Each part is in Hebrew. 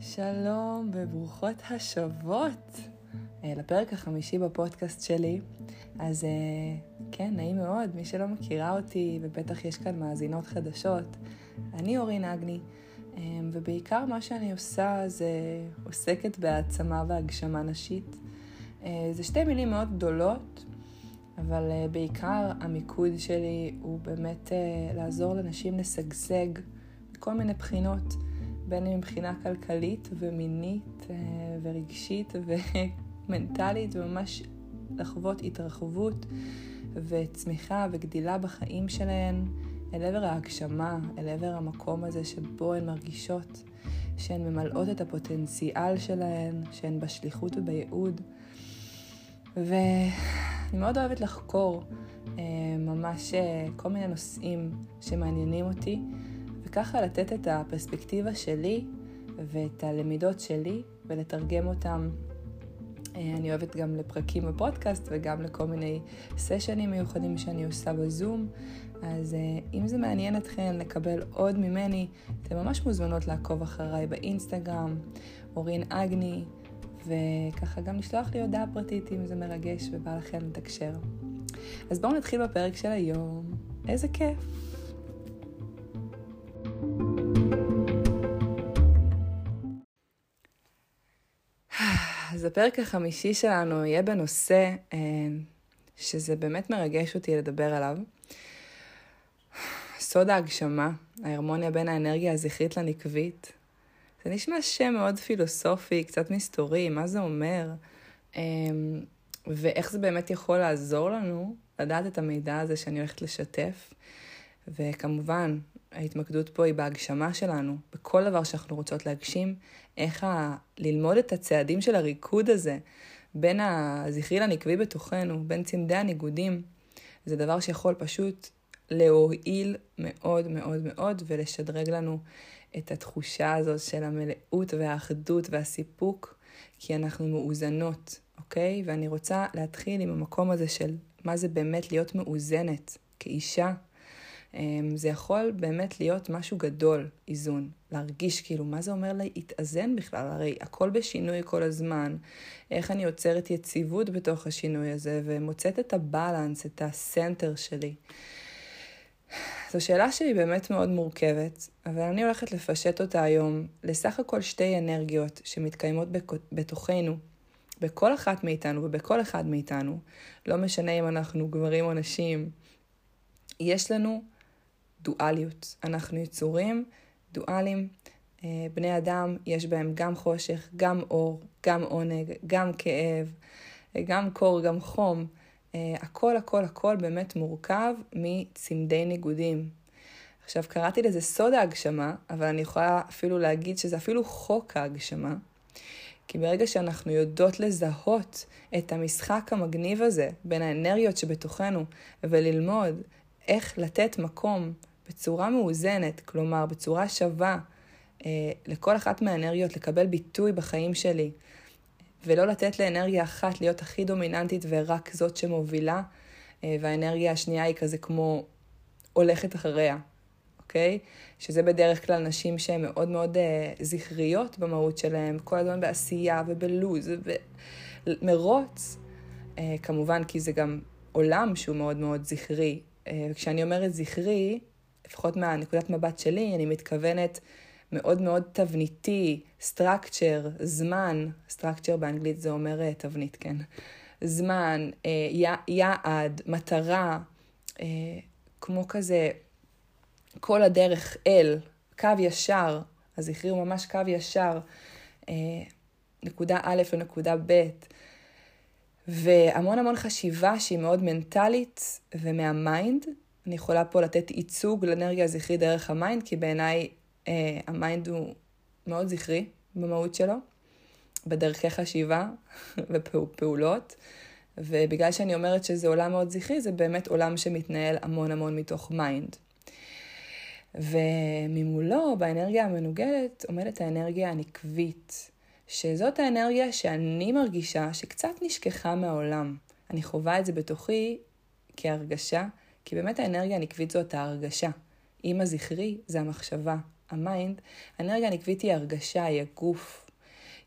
שלום וברוכות השבות אה, לפרק החמישי בפודקאסט שלי. אז אה, כן, נעים מאוד, מי שלא מכירה אותי, ובטח יש כאן מאזינות חדשות, אני אורין אגני, אה, ובעיקר מה שאני עושה זה עוסקת בהעצמה והגשמה נשית. זה שתי מילים מאוד גדולות, אבל בעיקר המיקוד שלי הוא באמת לעזור לנשים לשגשג מכל מיני בחינות. בין אם מבחינה כלכלית ומינית אה, ורגשית ומנטלית, וממש לחוות התרחבות וצמיחה וגדילה בחיים שלהן אל עבר ההגשמה, אל עבר המקום הזה שבו הן מרגישות שהן ממלאות את הפוטנציאל שלהן, שהן בשליחות ובייעוד. ואני מאוד אוהבת לחקור אה, ממש אה, כל מיני נושאים שמעניינים אותי. וככה לתת את הפרספקטיבה שלי ואת הלמידות שלי ולתרגם אותם. אה, אני אוהבת גם לפרקים בפודקאסט וגם לכל מיני סשנים מיוחדים שאני עושה בזום. אז אה, אם זה מעניין אתכן לקבל עוד ממני, אתן ממש מוזמנות לעקוב אחריי באינסטגרם, אורין אגני, וככה גם לשלוח לי הודעה פרטית אם זה מרגש ובא לכם לתקשר. אז בואו נתחיל בפרק של היום. איזה כיף! אז הפרק החמישי שלנו יהיה בנושא אה, שזה באמת מרגש אותי לדבר עליו. סוד ההגשמה, ההרמוניה בין האנרגיה הזכרית לנקבית. זה נשמע שם מאוד פילוסופי, קצת מסתורי, מה זה אומר, אה, ואיך זה באמת יכול לעזור לנו לדעת את המידע הזה שאני הולכת לשתף. וכמובן, ההתמקדות פה היא בהגשמה שלנו, בכל דבר שאנחנו רוצות להגשים, איך ה... ללמוד את הצעדים של הריקוד הזה בין הזכרי לנקבי בתוכנו, בין צמדי הניגודים, זה דבר שיכול פשוט להועיל מאוד מאוד מאוד ולשדרג לנו את התחושה הזאת של המלאות והאחדות והסיפוק, כי אנחנו מאוזנות, אוקיי? ואני רוצה להתחיל עם המקום הזה של מה זה באמת להיות מאוזנת כאישה, זה יכול באמת להיות משהו גדול, איזון. להרגיש כאילו, מה זה אומר להתאזן בכלל? הרי הכל בשינוי כל הזמן. איך אני יוצרת יציבות בתוך השינוי הזה ומוצאת את הבלנס, את הסנטר שלי. זו שאלה שהיא באמת מאוד מורכבת, אבל אני הולכת לפשט אותה היום לסך הכל שתי אנרגיות שמתקיימות בתוכנו, בכל אחת מאיתנו ובכל אחד מאיתנו, לא משנה אם אנחנו גברים או נשים, יש לנו דואליות. אנחנו יצורים דואליים. אה, בני אדם, יש בהם גם חושך, גם אור, גם עונג, גם כאב, אה, גם קור, גם חום. אה, הכל, הכל, הכל באמת מורכב מצמדי ניגודים. עכשיו, קראתי לזה סוד ההגשמה, אבל אני יכולה אפילו להגיד שזה אפילו חוק ההגשמה. כי ברגע שאנחנו יודעות לזהות את המשחק המגניב הזה בין האנרגיות שבתוכנו וללמוד איך לתת מקום בצורה מאוזנת, כלומר בצורה שווה אה, לכל אחת מהאנרגיות לקבל ביטוי בחיים שלי, ולא לתת לאנרגיה אחת להיות הכי דומיננטית ורק זאת שמובילה, אה, והאנרגיה השנייה היא כזה כמו הולכת אחריה, אוקיי? שזה בדרך כלל נשים שהן מאוד מאוד אה, זכריות במהות שלהן, כל הזמן בעשייה ובלוז ומרוץ, אה, כמובן כי זה גם עולם שהוא מאוד מאוד זכרי. אה, וכשאני אומרת זכרי, לפחות מהנקודת מבט שלי, אני מתכוונת מאוד מאוד תבניתי, structure, זמן, structure באנגלית זה אומר אה, תבנית, כן? זמן, אה, יעד, מטרה, אה, כמו כזה כל הדרך אל, קו ישר, הזכרי הוא ממש קו ישר, נקודה א' לנקודה ב', והמון המון חשיבה שהיא מאוד מנטלית ומה mind, אני יכולה פה לתת ייצוג לאנרגיה הזכרית דרך ה mind, כי בעיניי אה, ה mind הוא מאוד זכרי במהות שלו, בדרכי חשיבה ופעולות. ובגלל שאני אומרת שזה עולם מאוד זכרי, זה באמת עולם שמתנהל המון המון מתוך mind. וממולו, באנרגיה המנוגדת, עומדת האנרגיה הנקבית, שזאת האנרגיה שאני מרגישה שקצת נשכחה מהעולם. אני חווה את זה בתוכי כהרגשה כי באמת האנרגיה הנקבית זאת ההרגשה. אם הזכרי זה המחשבה, ה mind, האנרגיה הנקבית היא הרגשה, היא הגוף,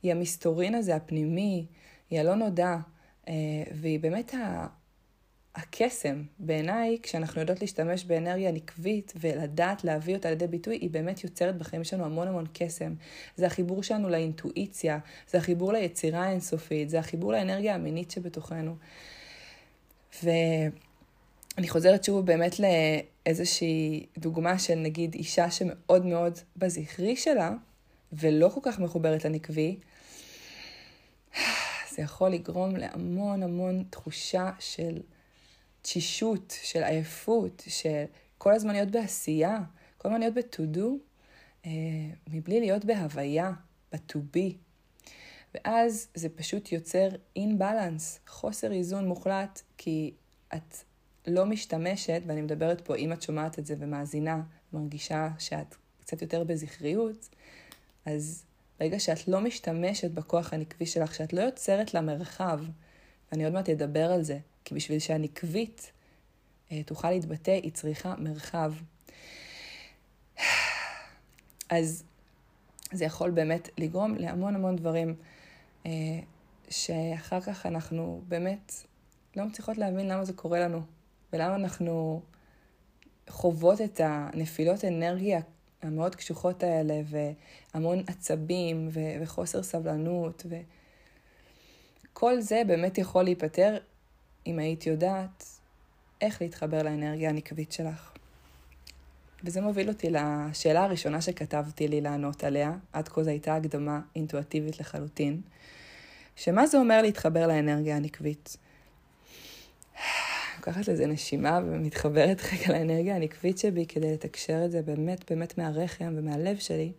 היא המסתורין הזה הפנימי, היא הלא נודע, אה, והיא באמת הקסם. בעיניי, כשאנחנו יודעות להשתמש באנרגיה נקבית ולדעת להביא אותה לידי ביטוי, היא באמת יוצרת בחיים שלנו המון המון קסם. זה החיבור שלנו לאינטואיציה, זה החיבור ליצירה האינסופית, זה החיבור לאנרגיה המינית שבתוכנו. ואני חוזרת שוב באמת לאיזושהי דוגמה של נגיד אישה שמאוד מאוד בזכרי שלה, ולא כל כך מחוברת לנקבי, זה יכול לגרום להמון המון תחושה של תשישות, של עייפות, של כל הזמן להיות בעשייה, כל הזמן להיות ב-to-do, אה, מבלי להיות בהוויה, ב-to be. ואז זה פשוט יוצר אינבלנס, חוסר איזון מוחלט, כי את לא משתמשת, ואני מדברת פה, אם את שומעת את זה ומאזינה, מרגישה שאת קצת יותר בזכריות, אז ברגע שאת לא משתמשת בכוח הנקבי שלך, שאת לא יוצרת לה מרחב, ואני עוד מעט אדבר על זה, כי בשביל שהנקבית אה, תוכל להתבטא, היא צריכה מרחב. אז זה יכול באמת לגרום להמון המון דברים אה, שאחר כך אנחנו באמת לא מצליחות להבין למה זה קורה לנו, ולמה אנחנו חוות את הנפילות אנרגיה המאוד קשוחות האלה, והמון עצבים, ו- וחוסר סבלנות, וכל זה באמת יכול להיפתר אם היית יודעת איך להתחבר לאנרגיה הנקבית שלך. וזה מוביל אותי לשאלה הראשונה שכתבתי לי לענות עליה, עד כה זו הייתה הקדמה אינטואטיבית לחלוטין, שמה זה אומר להתחבר לאנרגיה הנקבית? לוקחת לזה נשימה ומתחברת רגע לאנרגיה הנקבית שבי כדי לתקשר את זה באמת באמת מהרחם ומהלב שלי.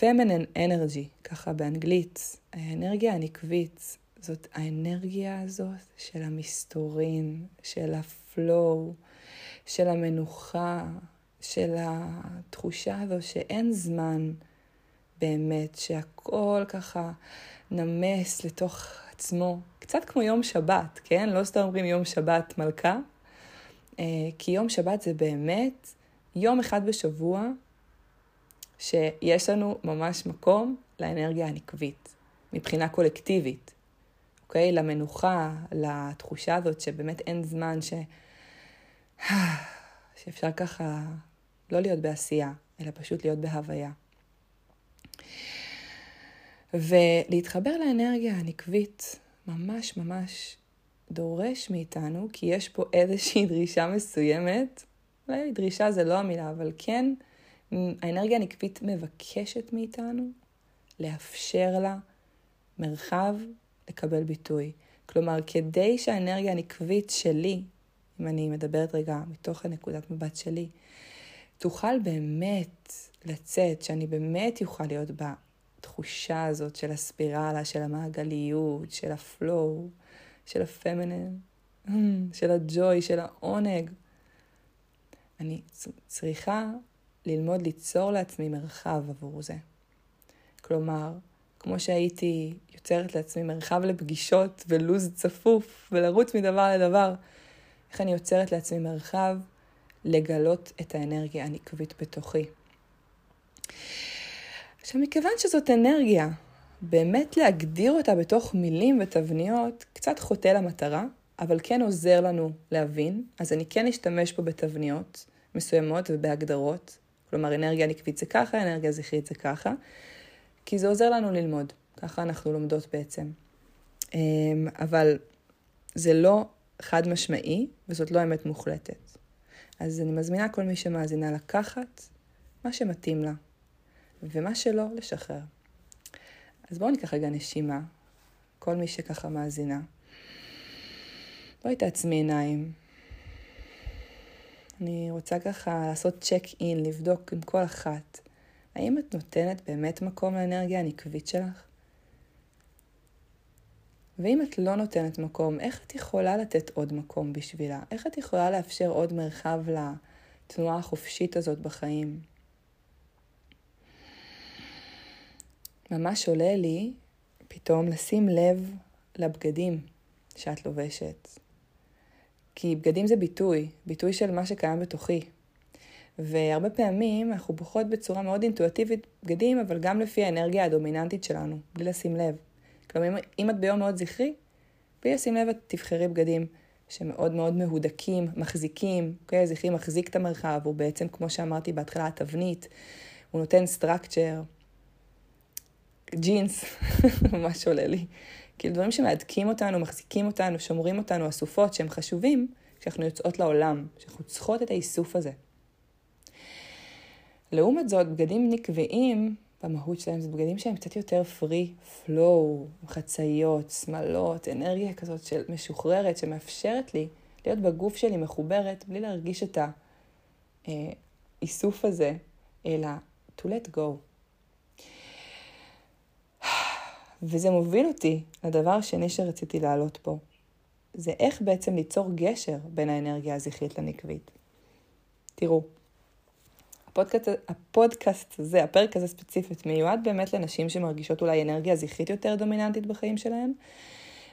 feminine energy, ככה באנגלית, האנרגיה הנקבית זאת האנרגיה הזאת של המסתורין, של הפלואו, של המנוחה, של התחושה הזו שאין זמן באמת, שהכל ככה נמס לתוך עצמו. קצת כמו יום שבת, כן? לא סתם אומרים יום שבת מלכה, אה, כי יום שבת זה באמת יום אחד בשבוע שיש לנו ממש מקום לאנרגיה הנקבית, מבחינה קולקטיבית. אוקיי? למנוחה, לתחושה הזאת שבאמת אין זמן ש... שאפשר ככה לא להיות בעשייה, אלא פשוט להיות בהוויה. ולהתחבר לאנרגיה הנקבית ממש ממש דורש מאיתנו, כי יש פה איזושהי דרישה מסוימת, אולי דרישה זה לא המילה, אבל כן, האנרגיה הנקבית מבקשת מאיתנו לאפשר לה מרחב לקבל ביטוי. כלומר, כדי שהאנרגיה הנקבית שלי, אם אני מדברת רגע מתוך הנקודת מבט שלי, תוכל באמת לצאת, שאני באמת אוכל להיות בתחושה הזאת של הספירלה, של המעגליות, של הפלואו, של הפמינן, של הג'וי, של העונג. אני צריכה ללמוד ליצור לעצמי מרחב עבור זה. כלומר, כמו שהייתי יוצרת לעצמי מרחב לפגישות ולו"ז צפוף ולרוץ מדבר לדבר, איך אני יוצרת לעצמי מרחב לגלות את האנרגיה הנקבית בתוכי. עכשיו, מכיוון שזאת אנרגיה, באמת להגדיר אותה בתוך מילים ותבניות קצת חוטא למטרה, אבל כן עוזר לנו להבין, אז אני כן אשתמש פה בתבניות מסוימות ובהגדרות. כלומר, אנרגיה נקבית זה ככה, אנרגיה זכרית זה ככה, כי זה עוזר לנו ללמוד. ככה אנחנו לומדות בעצם. אמ, אבל זה לא חד משמעי, וזאת לא אמת מוחלטת. אז אני מזמינה כל מי שמאזינה לקחת מה שמתאים לה, ומה שלא, לשחרר. אז בואו ניקח רגע נשימה, כל מי שככה מאזינה. בואי תעצמי עיניים. אני רוצה ככה לעשות צ'ק אין, לבדוק עם כל אחת. האם את נותנת באמת מקום לאנרגיה הנקבית שלך? ואם את לא נותנת מקום, איך את יכולה לתת עוד מקום בשבילה? איך את יכולה לאפשר עוד מרחב לתנועה החופשית הזאת בחיים? ממש עולה לי פתאום לשים לב לבגדים שאת לובשת. כי בגדים זה ביטוי, ביטוי של מה שקיים בתוכי. והרבה פעמים אנחנו בוחרות בצורה מאוד אינטואטיבית בגדים, אבל גם לפי האנרגיה הדומיננטית שלנו, בלי לשים לב. כלומר, אם את ביום מאוד זכרי, בלי לשים לב, את תבחרי בגדים שמאוד מאוד מהודקים, מחזיקים, אוקיי? הזכרי מחזיק את המרחב, הוא בעצם, כמו שאמרתי בהתחלה, התבנית, הוא נותן סטרקצ'ר, ג'ינס, ממש עולה לי. כאילו דברים שמהדקים אותנו, מחזיקים אותנו, שומרים אותנו, אסופות שהם חשובים, כשאנחנו יוצאות לעולם, שאנחנו צריכות את האיסוף הזה. לעומת זאת, בגדים נקביים, במהות שלהם זה בגדים שהם קצת יותר free flow, חצאיות, שמלות, אנרגיה כזאת של משוחררת, שמאפשרת לי להיות בגוף שלי מחוברת, בלי להרגיש את האיסוף הזה, אלא to let go. וזה מוביל אותי לדבר השני שרציתי להעלות פה. זה איך בעצם ליצור גשר בין האנרגיה הזכרית לנקבית. תראו, הפודקאסט, הפודקאסט הזה, הפרק הזה ספציפית, מיועד באמת לנשים שמרגישות אולי אנרגיה זכרית יותר דומיננטית בחיים שלהן,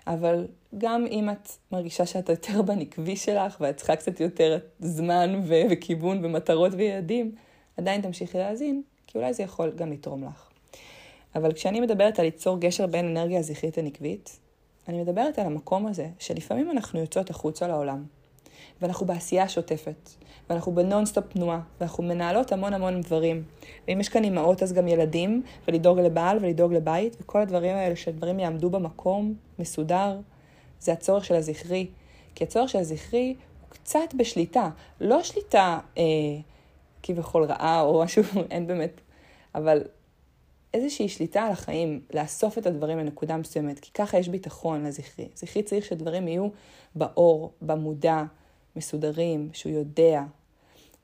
אבל גם אם את מרגישה שאת יותר בנקבי שלך ואת צריכה קצת יותר זמן ו- וכיוון ומטרות ויעדים, עדיין תמשיכי להאזין, כי אולי זה יכול גם לתרום לך. אבל כשאני מדברת על ליצור גשר בין אנרגיה זכרית לנקבית, אני מדברת על המקום הזה, שלפעמים אנחנו יוצאות החוצה לעולם, ואנחנו בעשייה שוטפת, ואנחנו בנונסטופ תנועה, ואנחנו מנהלות המון המון דברים. ואם יש כאן אימהות אז גם ילדים, ולדאוג לבעל ולדאוג לבית, וכל הדברים האלה, שהדברים יעמדו במקום מסודר, זה הצורך של הזכרי. כי הצורך של הזכרי הוא קצת בשליטה, לא שליטה אה, כביכול רעה או משהו, אין באמת, אבל איזושהי שליטה על החיים, לאסוף את הדברים לנקודה מסוימת, כי ככה יש ביטחון לזכרי. זכרי צריך שדברים יהיו באור, במודע, מסודרים, שהוא יודע.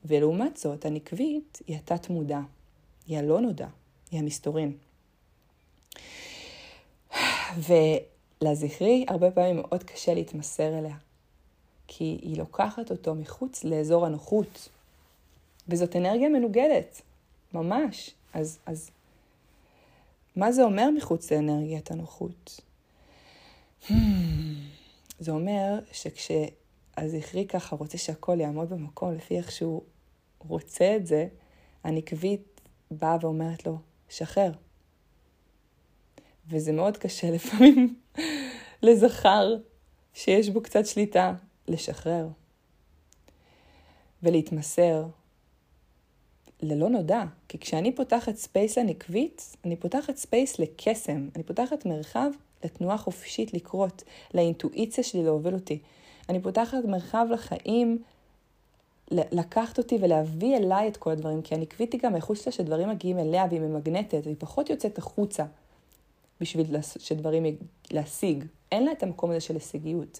ולעומת זאת, הנקבית היא התת-מודע, היא הלא נודע, היא המסתורין. ולזכרי הרבה פעמים מאוד קשה להתמסר אליה, כי היא לוקחת אותו מחוץ לאזור הנוחות, וזאת אנרגיה מנוגדת, ממש. אז, אז מה זה אומר מחוץ לאנרגיית הנוחות? אמ, זה אומר שכשהזכרי ככה רוצה שהכל יעמוד במקום לפי איך שהוא רוצה את זה, הנקבית באה ואומרת לו, שחרר. וזה מאוד קשה לפעמים לזכר שיש בו קצת שליטה, לשחרר ולהתמסר ללא נודע. כי כשאני פותחת space לנקבית, אני פותחת space לקסם. אני פותחת מרחב לתנועה חופשית לקרות, לאינטואיציה שלי להוביל אותי. אני פותחת מרחב לחיים, לקחת אותי ולהביא אליי את כל הדברים, כי הנקבית היא גם לה שדברים מגיעים אליה והיא ממגנטת, והיא פחות יוצאת החוצה בשביל שדברים להשיג. אין לה את המקום הזה של הישגיות.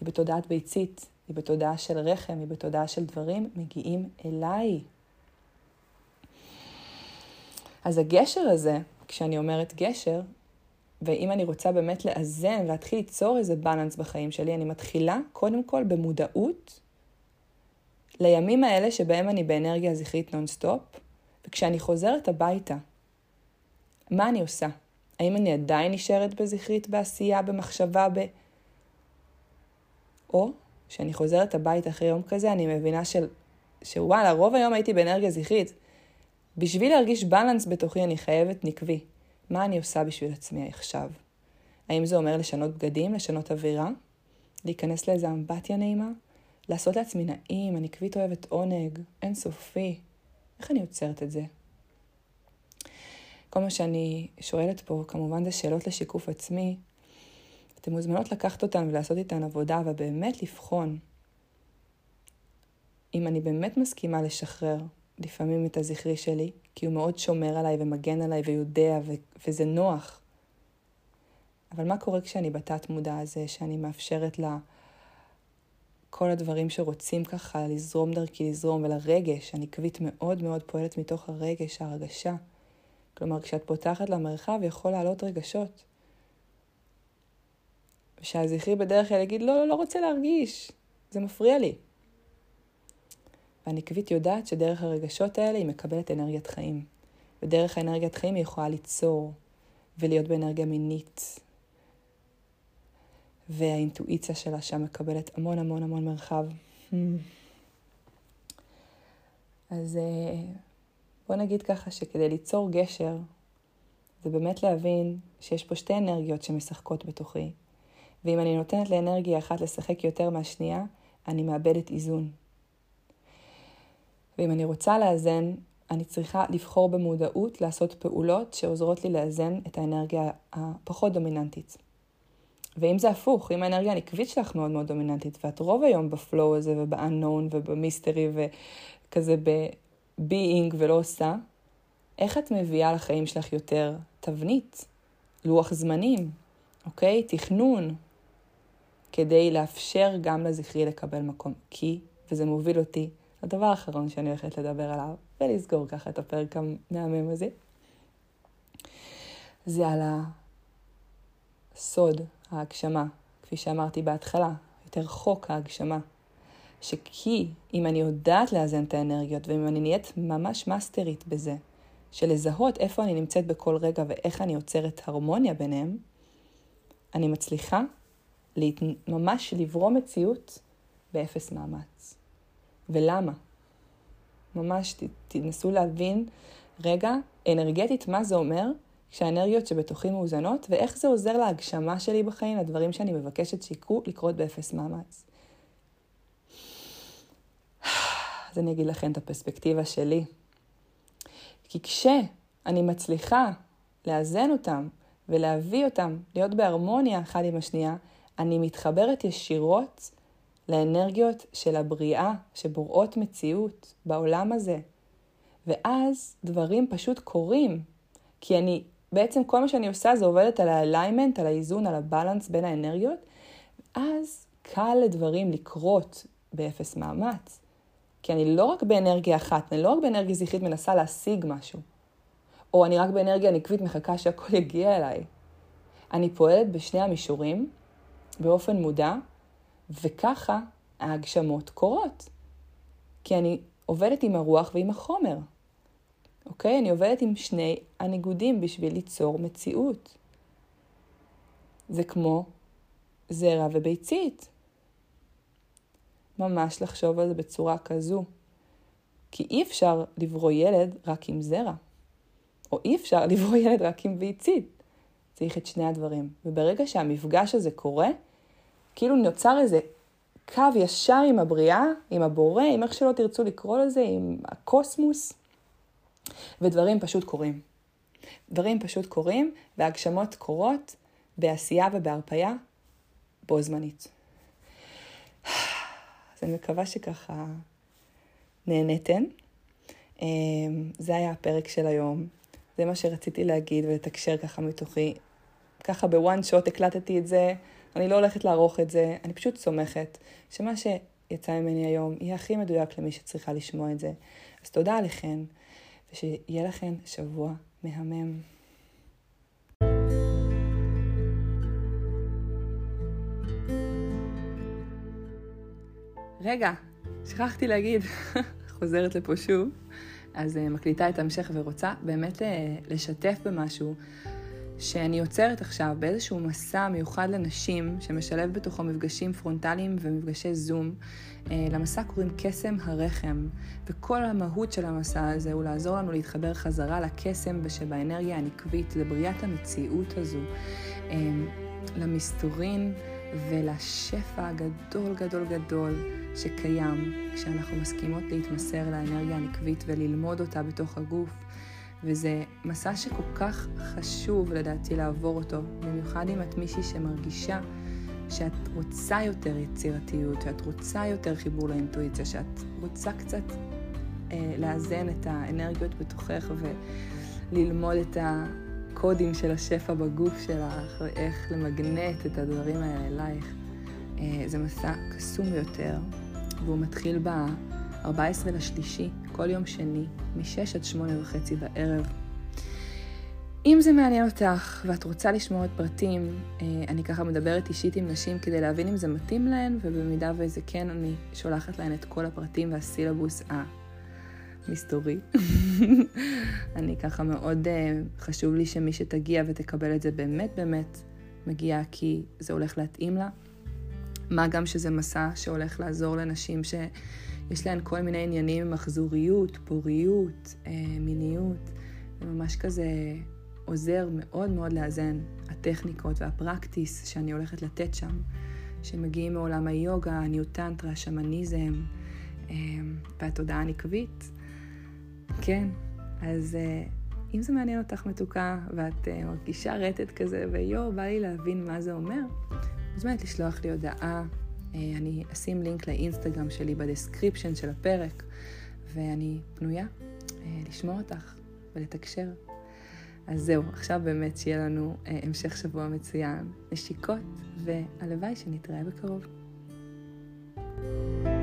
היא בתודעת ביצית, היא בתודעה של רחם, היא בתודעה של דברים מגיעים אליי. אז הגשר הזה, כשאני אומרת גשר, ואם אני רוצה באמת לאזן, להתחיל ליצור איזה בלנס בחיים שלי, אני מתחילה קודם כל במודעות לימים האלה שבהם אני באנרגיה זכרית נונסטופ, וכשאני חוזרת הביתה, מה אני עושה? האם אני עדיין נשארת בזכרית, בעשייה, במחשבה, ב... או כשאני חוזרת הביתה אחרי יום כזה, אני מבינה של... שוואלה, רוב היום הייתי באנרגיה זכרית. בשביל להרגיש בלנס בתוכי אני חייבת נקבי. מה אני עושה בשביל עצמי עכשיו? האם זה אומר לשנות בגדים, לשנות אווירה? להיכנס לאיזה אמבטיה נעימה? לעשות לעצמי נעים, אני קביט אוהבת עונג, אינסופי. איך אני עוצרת את זה? כל מה שאני שואלת פה, כמובן זה שאלות לשיקוף עצמי. אתן מוזמנות לקחת אותן ולעשות איתן עבודה, ובאמת לבחון אם אני באמת מסכימה לשחרר לפעמים את הזכרי שלי, כי הוא מאוד שומר עליי ומגן עליי ויודע, ו- וזה נוח. אבל מה קורה כשאני בתת מודע הזה, שאני מאפשרת לה כל הדברים שרוצים ככה לזרום דרכי לזרום, ולרגש, אני קביט מאוד מאוד פועלת מתוך הרגש, ההרגשה. כלומר, כשאת פותחת למרחב, יכול לעלות רגשות. ושהזכרי בדרך כלל יגיד, לא, לא, לא רוצה להרגיש, זה מפריע לי. והנקבית יודעת שדרך הרגשות האלה היא מקבלת אנרגיית חיים. ודרך האנרגיית חיים היא יכולה ליצור ולהיות באנרגיה מינית. והאינטואיציה שלה שם מקבלת המון המון המון מרחב. אז אה, בוא נגיד ככה שכדי ליצור גשר, זה באמת להבין שיש פה שתי אנרגיות שמשחקות בתוכי, ואם אני נותנת לאנרגיה אחת לשחק יותר מהשנייה, אני מאבדת איזון. ואם אני רוצה לאזן, אני צריכה לבחור במודעות לעשות פעולות שעוזרות לי לאזן את האנרגיה הפחות דומיננטית. ואם זה הפוך, אם האנרגיה הנקבית שלך מאוד מאוד דומיננטית, ואת רוב היום בפלואו הזה ובאנון ובמיסטרי וכזה ב-being ולא עושה, איך את מביאה לחיים שלך יותר תבנית, לוח זמנים, אוקיי? תכנון, כדי לאפשר גם לזכרי לקבל מקום. כי, וזה מוביל אותי לדבר האחרון שאני הולכת לדבר עליו, ולסגור ככה את הפרק המהמם הזה, זה על הסוד, ההגשמה, כפי שאמרתי בהתחלה, יותר חוק ההגשמה. שכי אם אני יודעת לאזן את האנרגיות, ואם אני נהיית ממש מאסטרית בזה, של לזהות איפה אני נמצאת בכל רגע ואיך אני יוצרת הרמוניה ביניהם, אני מצליחה להת... ממש לברוא מציאות באפס מאמץ. ולמה? ממש ת, תנסו להבין רגע אנרגטית מה זה אומר כשהאנרגיות שבתוכי מאוזנות ואיך זה עוזר להגשמה שלי בחיים, לדברים שאני מבקשת שיקרו, לקרות באפס מאמץ. אז אני אגיד לכם את הפרספקטיבה שלי. כי כשאני מצליחה לאזן אותם ולהביא אותם להיות בהרמוניה אחד עם השנייה, אני מתחברת ישירות לאנרגיות של הבריאה שבוראות מציאות בעולם הזה. ואז דברים פשוט קורים. כי אני, בעצם כל מה שאני עושה זה עובדת על האליימנט, על האיזון, על הבלנס בין האנרגיות, אז קל לדברים לקרות באפס מאמץ. כי אני לא רק באנרגיה אחת, אני לא רק באנרגיה זכרית מנסה להשיג משהו. או אני רק באנרגיה נקבית מחכה שהכל יגיע אליי. אני פועלת בשני המישורים, באופן מודע, וככה ההגשמות קורות. כי אני עובדת עם הרוח ועם החומר. אוקיי? אני עובדת עם שני הניגודים בשביל ליצור מציאות. זה כמו זרע וביצית. ממש לחשוב על זה בצורה כזו. כי אי אפשר לברוא ילד רק עם זרע, או אי אפשר לברוא ילד רק עם ביצית. צריך את שני הדברים. וברגע שהמפגש הזה קורה, כאילו נוצר איזה קו ישר עם הבריאה, עם הבורא, עם איך שלא תרצו לקרוא לזה, עם הקוסמוס, ודברים פשוט קורים. דברים פשוט קורים, והגשמות קורות בעשייה ובהרפייה בו זמנית. אז אני מקווה שככה נהניתן. אמ, זה היה הפרק של היום. זה מה שרציתי להגיד ולתקשר ככה מתוכי. ככה בוואן שוט הקלטתי את זה, אני לא הולכת לערוך את זה, אני פשוט סומכת שמה שיצא ממני היום יהיה הכי מדויק למי שצריכה לשמוע את זה. אז תודה עליכן, ושיהיה לכן שבוע מהמם. רגע, שכחתי להגיד, חוזרת לפה שוב, אז uh, מקליטה את ההמשך ורוצה באמת uh, לשתף במשהו שאני יוצרת עכשיו באיזשהו מסע מיוחד לנשים, שמשלב בתוכו מפגשים פרונטליים ומפגשי זום. Uh, למסע קוראים קסם הרחם, וכל המהות של המסע הזה הוא לעזור לנו להתחבר חזרה לקסם ושבאנרגיה הנקבית, לבריאת המציאות הזו, uh, למסתורין ולשפע הגדול גדול גדול שקיים כשאנחנו מסכימות להתמסר לאנרגיה הנקבית וללמוד אותה בתוך הגוף. וזה מסע שכל כך חשוב לדעתי לעבור אותו, במיוחד אם את מישהי שמרגישה שאת רוצה יותר יצירתיות, שאת רוצה יותר חיבור לאינטואיציה, שאת רוצה קצת אה, לאזן את האנרגיות בתוכך וללמוד את הקודים של השפע בגוף שלך, ואיך למגנט את הדברים האלה אלייך. אה, זה מסע קסום ביותר, והוא מתחיל ב-14 לשלישי, כל יום שני, מ-6 עד 8 וחצי בערב. אם זה מעניין אותך ואת רוצה לשמוע את פרטים, אה, אני ככה מדברת אישית עם נשים כדי להבין אם זה מתאים להן, ובמידה וזה כן, אני שולחת להן את כל הפרטים והסילבוס המסתורי. אני ככה מאוד uh, חשוב לי שמי שתגיע ותקבל את זה באמת באמת מגיע כי זה הולך להתאים לה. מה גם שזה מסע שהולך לעזור לנשים יש להן כל מיני עניינים עם מחזוריות, פוריות, אה, מיניות. זה ממש כזה עוזר מאוד מאוד לאזן הטכניקות וה practice שאני הולכת לתת שם, שמגיעים מעולם היוגה, ה neo tantra, השמניזם אה, והתודעה הנקבית. כן, אז אה, אם זה מעניין אותך מתוקה ואת מרגישה רטט כזה ויואו, בא לי להבין מה זה אומר, מוזמנת לשלוח לי הודעה. אה, אני אשים לינק לאינסטגרם שלי ב description של הפרק, ואני פנויה לשמוע אותך ולתקשר. אז זהו, עכשיו באמת שיהיה לנו המשך שבוע מצוין, נשיקות, והלוואי שנתראה בקרוב. thank you